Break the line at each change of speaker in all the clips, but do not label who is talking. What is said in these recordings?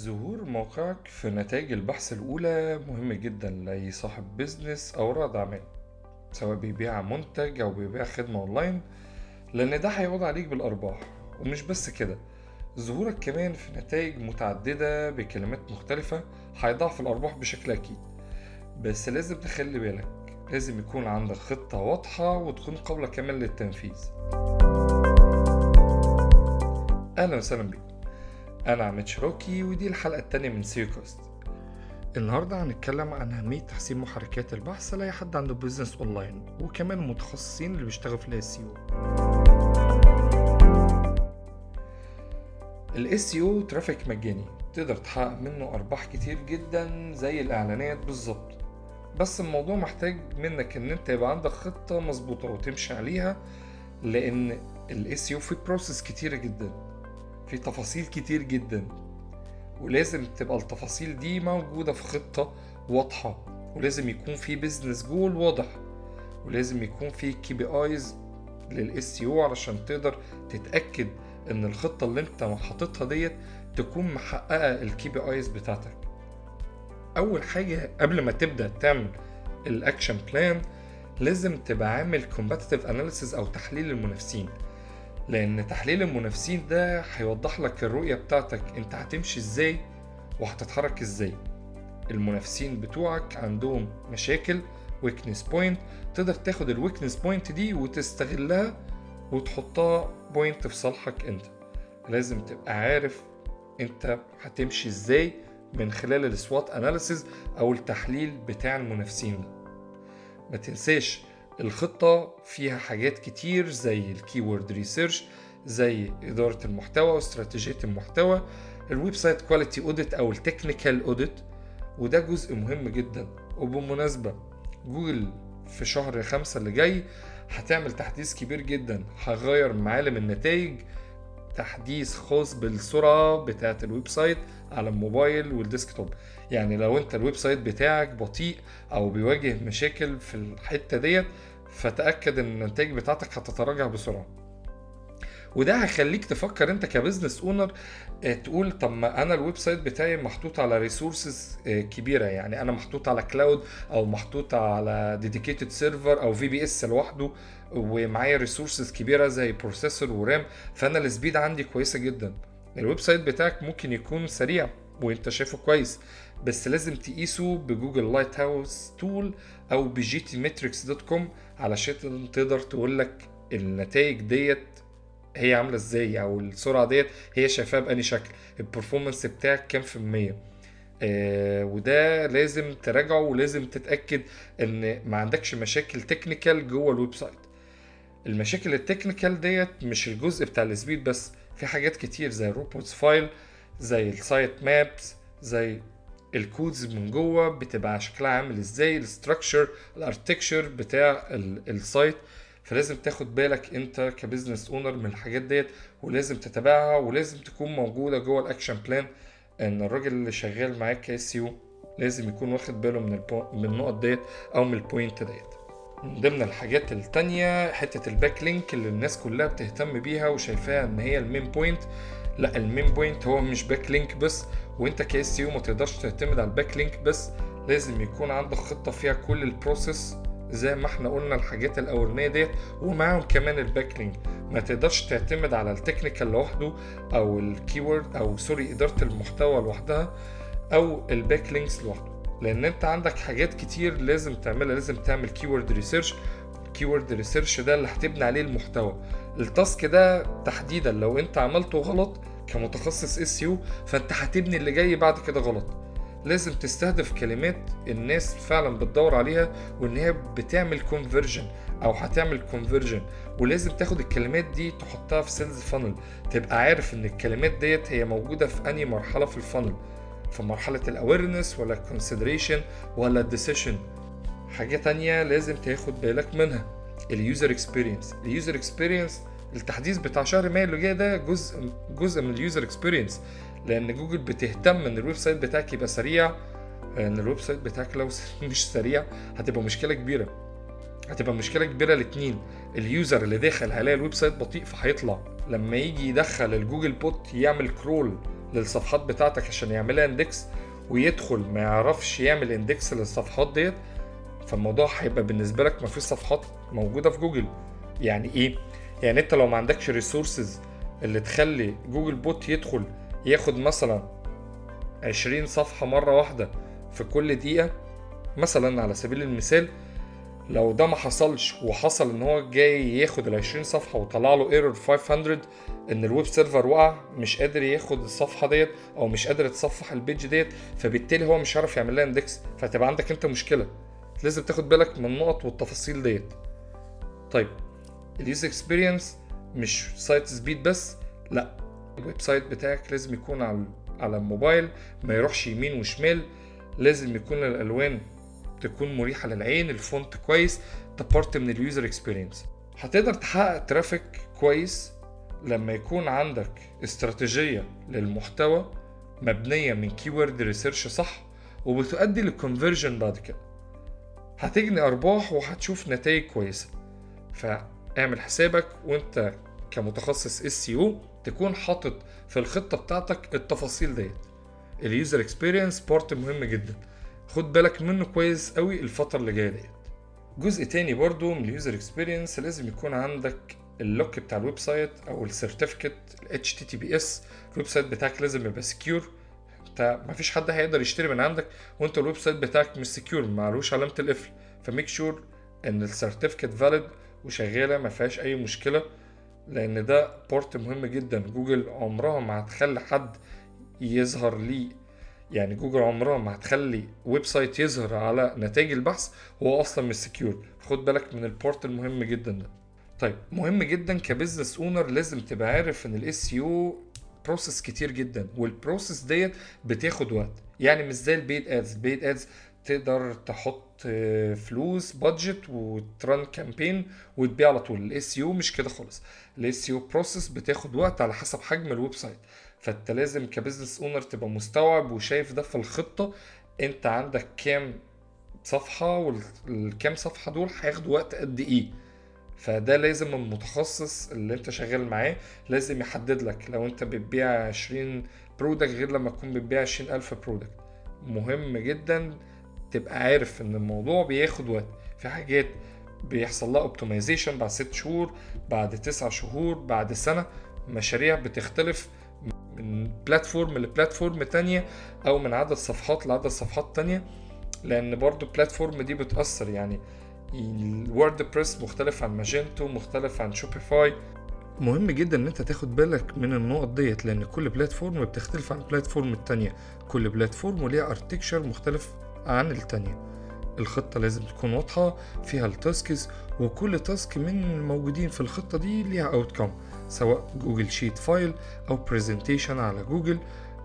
ظهور موقعك في نتائج البحث الأولى مهم جدا لأي صاحب business أو رائد أعمال سواء بيبيع منتج أو بيبيع خدمة أونلاين لأن ده هيعود عليك بالأرباح. ومش بس كده ظهورك كمان في نتائج متعددة بكلمات مختلفة هيضاعف الأرباح بشكل أكيد. بس لازم تخلي بالك لازم يكون عندك خطة واضحة وتكون قابلة كمان للتنفيذ. أهلا وسهلا بيكم أنا عماد شراكي ودي الحلقة التانية من SEOCast. النهاردة هنتكلم عن أهمية تحسين محركات البحث لأي حد عنده business online وكمان المتخصصين اللي بيشتغلوا في ال SEO ال SEO traffic مجاني تقدر تحقق منه أرباح كتير جدا زي الإعلانات بالظبط. بس الموضوع محتاج منك إن أنت يبقى عندك خطة مظبوطة وتمشي عليها لأن ال SEO فيه process كتيرة جدا. في تفاصيل كتير جدا ولازم تبقى التفاصيل دي موجودة في خطة واضحة ولازم يكون في business goal واضح ولازم يكون في KPIs لل SEO علشان تقدر تتأكد إن الخطة اللي أنت حاططها ديت تكون محققة ال KPIs بتاعتك. أول حاجة قبل ما تبدأ تعمل ال action plan لازم تبقى عامل competitive analysis أو تحليل المنافسين. لأن تحليل المنافسين ده هيوضح لك الرؤية بتاعتك أنت هتمشي إزاي وهتتحرك إزاي. المنافسين بتوعك عندهم مشاكل weakness point تقدر تاخد ال weakness point دي وتستغلها وتحطها point في صالحك أنت. لازم تبقى عارف أنت هتمشي إزاي من خلال ال SWOT analysis أو التحليل بتاع المنافسين ده. ما تنساش الخطة فيها حاجات كتير زي ال keyword research زي إدارة المحتوى واستراتيجية المحتوى ال website quality audit أو ال technical audit وده جزء مهم جدا. وبالمناسبة جوجل في شهر خمسة اللي جاي هتعمل تحديث كبير جدا. هيغير معالم النتائج تحديث خاص بالسرعة بتاعة ال website على الموبايل وال desktop. يعني لو أنت ال website بتاعك بطيء أو بيواجه مشاكل في الحتة ديت فتأكد إن النتائج بتاعتك هتتراجع بسرعة. وده هيخليك تفكر أنت ك business owner تقول طب ما أنا ال website بتاعي محطوط على resources كبيرة. يعني أنا محطوط على cloud أو محطوط على dedicated server أو VPS لوحده ومعايا resources كبيرة زي processor و RAM فأنا ال speed عندي كويسة جدا. ال website بتاعك ممكن يكون سريع وأنت شايفه كويس بس لازم تقيسه ب Google Lighthouse tool أو ب GTmetrix dot com علشان تقدر تقول لك النتائج ديت هي عاملة إزاي أو السرعة ديت هي شايفاها بأنهي شكل. ال performance بتاعك كام في المية؟ آه وده لازم تراجعه ولازم تتأكد إن ما عندكش مشاكل technical جوه ال website. المشاكل ال technical ديت مش الجزء بتاع ال speed بس في حاجات كتير زي ال robots file زي ال sitemaps زي ال codes من جوه بتبقى شكلها عامل إزاي ال structure ال architecture بتاع ال site فلازم تاخد بالك أنت ك business owner من الحاجات ديت ولازم تتابعها ولازم تكون موجودة جوه ال action plan إن الراجل اللي شغال معاك ك SEO لازم يكون واخد باله من البو... من النقط ديت أو من ال point ديت. من ضمن الحاجات التانية حتة ال backlink اللي الناس كلها بتهتم بيها وشايفاها إن هي ال main point لا ال main point هو مش backlink بس وانت ك SEO ما تقدرش تعتمد على ال backlink بس لازم يكون عندك خطة فيها كل ال process زي ما إحنا قلنا الحاجات الأولانية ديت ومعاهم كمان ال backlink ما تقدرش تعتمد على ال technical لوحده أو ال keyword أو sorry إدارة المحتوى لوحدها أو ال backlinks لوحده. لأن انت عندك حاجات كتير لازم تعملها لازم تعمل keyword research ال keyword research ده اللي هتبني عليه المحتوى. ال task ده تحديدا لو انت عملته غلط كمتخصص SEO فأنت هتبني اللي جاي بعد كده غلط. لازم تستهدف كلمات الناس فعلا بتدور عليها وإن هي بتعمل conversion أو هتعمل conversion ولازم تاخد الكلمات دي تحطها في sales funnel تبقى عارف إن الكلمات ديت هي موجودة في أنهي مرحلة في ال funnel في مرحلة ال awareness ولا ال consideration ولا ال decision حاجة تانية لازم تاخد بالك منها ال user experience ال user experience التحديث بتاع شهر مايو اللي جاي ده جزء جزء من ال user experience لأن جوجل بتهتم إن ال website بتاعك يبقى سريع إن ال website بتاعك لو مش سريع هتبقى مشكلة كبيرة. هتبقى مشكلة كبيرة الاتنين ال user اللي داخل هيلاقي ال website بطيء فهيطلع. لما يجي يدخل ال Googlebot يعمل crawl للصفحات بتاعتك عشان يعملها index ويدخل ما يعرفش يعمل index للصفحات ديت فالموضوع هيبقى بالنسبة لك ما فيش صفحات موجودة في جوجل. يعني إيه؟ يعني انت لو ما عندكش resources اللي تخلي Googlebot يدخل ياخد مثلا 20 صفحة مرة واحدة في كل دقيقة مثلا على سبيل المثال لو ده ما حصلش وحصل إن هو جاي ياخد ال 20 صفحة وطلع له error 500 إن ال web server وقع مش قادر ياخد الصفحة ديت أو مش قادر يتصفح ال page ديت فبالتالي هو مش عارف يعمل لها index فهتبقى عندك أنت مشكلة. لازم تاخد بالك من النقط والتفاصيل ديت. طيب ال user experience مش site speed بس لا. ال website بتاعك لازم يكون على على الموبايل ما يروحش يمين وشمال. لازم يكون الألوان تكون مريحة للعين ال font كويس ده part من ال user experience هتقدر تحقق traffic كويس لما يكون عندك استراتيجية للمحتوى مبنية من keyword research صح وبتؤدي لل conversion بعد كده. هتجني أرباح وهتشوف نتائج كويسة. فاعمل حسابك وانت كمتخصص SEO تكون حاطط في الخطة بتاعتك التفاصيل ديت. ال user experience part مهم جدا. خد بالك منه كويس قوي الفترة اللي جاية ديت. جزء تاني برضو من ال user experience لازم يكون عندك ال lock بتاع ال website أو ال certificate ال HTTPS ال website بتاعك لازم يبقى secure انت مفيش حد هيقدر يشتري من عندك وانت ال website بتاعك مش secure معلوش علامة القفل ف make sure إن ال certificate valid وشغالة ما فيهاش أي مشكلة لأن ده part مهم جدا. جوجل عمرها ما هتخلي حد يظهر ليه يعني جوجل عمرها ما هتخلي website يظهر على نتائج البحث هو أصلا مش secure خد بالك من ال part المهم جدا ده. طيب مهم جدا ك business owner لازم تبقى عارف إن ال SEO process كتير جدا وال process ديت بتاخد وقت. يعني مش زي ال paid ads ال paid ads تقدر تحط فلوس budget وت run campaign وتبيع على طول. ال SEO مش كده خالص. ال SEO process بتاخد وقت على حسب حجم ال website فانت لازم ك business owner تبقى مستوعب وشايف ده في الخطة. انت عندك كام صفحة والكام صفحة دول هياخدوا وقت قد إيه. فده لازم المتخصص اللي انت شغال معاه لازم يحدد لك. لو انت بتبيع 20 product غير لما تكون بتبيع 20 ألف product مهم جدا تبقى عارف إن الموضوع بياخد وقت. في حاجات بيحصل لها optimization بعد ست شهور بعد تسع شهور بعد سنة مشاريع بتختلف من platform ل platform تانية أو من عدد صفحات لعدد صفحات تانية لأن برضو ال platform دي بتأثر. يعني ال WordPress مختلف عن Magento مختلف عن Shopify. مهم جدا إن أنت تاخد بالك من النقط ديت لأن كل platform بتختلف عن ال platform التانية. كل platform وليها architecture مختلف. عن التانية. الخطة لازم تكون واضحة فيها ال tasks وكل task من الموجودين في الخطة دي ليها outcome سواء Google Sheet file أو presentation على جوجل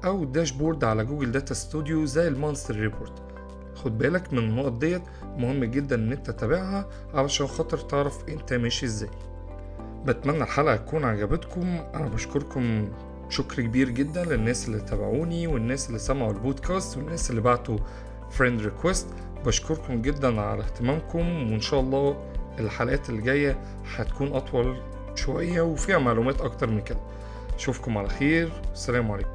أو dashboard على Google Data Studio زي ال monthly report خد بالك من النقط ديت مهم جدا إن أنت تتابعها علشان خاطر تعرف أنت ماشي إزاي. بتمنى الحلقة تكون عجبتكم. أنا بشكركم. شكر كبير جدا للناس اللي تابعوني والناس اللي سمعوا البودكاست والناس اللي بعتوا friend request بشكركم جدا على اهتمامكم وإن شاء الله الحلقات اللي جاية هتكون أطول شوية وفيها معلومات أكتر من كده. أشوفكم على خير. السلام عليكم.